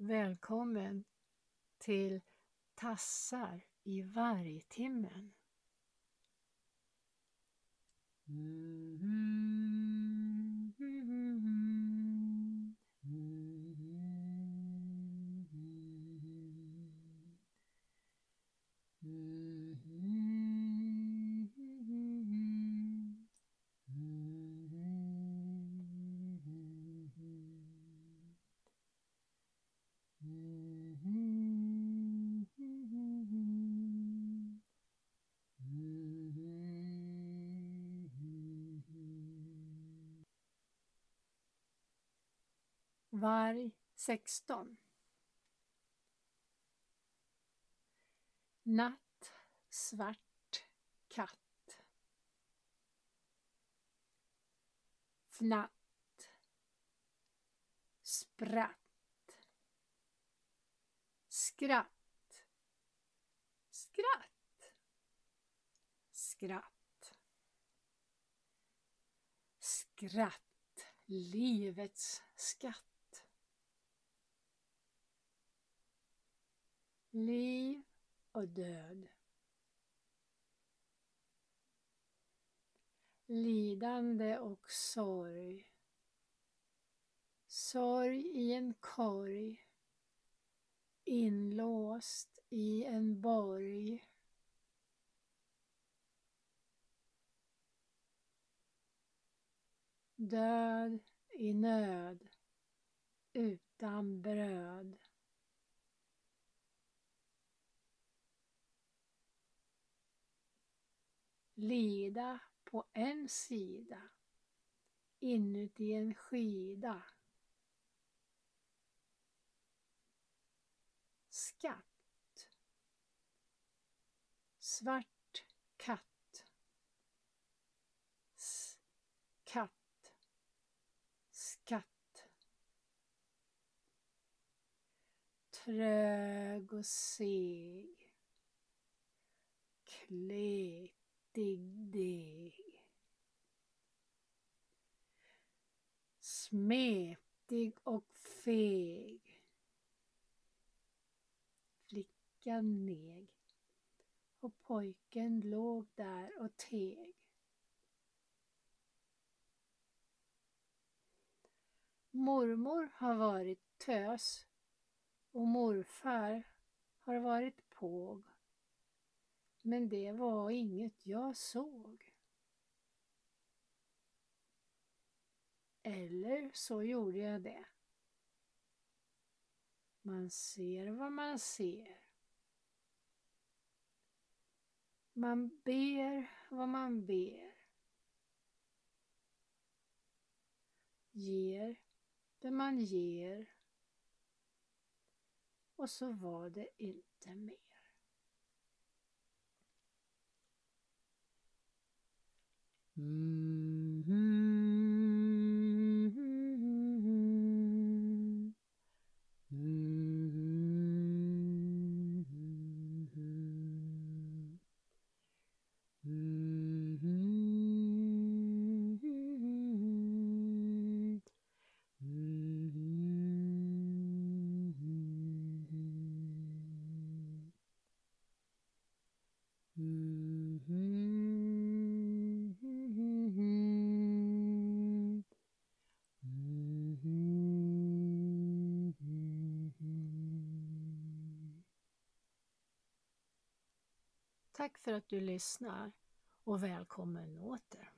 Välkommen till Tassar i vargtimmen. Mm. Varg 16 Natt svart katt. Fnatt. Spratt. Skratt. Skratt. Skratt. Skratt. Livets skatt liv och död. Lidande och sorg. Sorg i en korg. Inlåst i en borg. Död i nöd utan bröd. Lida på en sida inuti en skida. Skatt. Svart katt. S katt. Skatt. Trög och seg. Klek smetig Smetig och feg. Flickan neg och pojken låg där och teg. Mormor har varit tös och morfar har varit påg. Men det var inget jag såg. Eller så gjorde jag det. Man ser vad man ser. Man ber vad man ber. Ger det man ger. Och så var det inte mer. Mm. Tack för att du lyssnar och välkommen åter.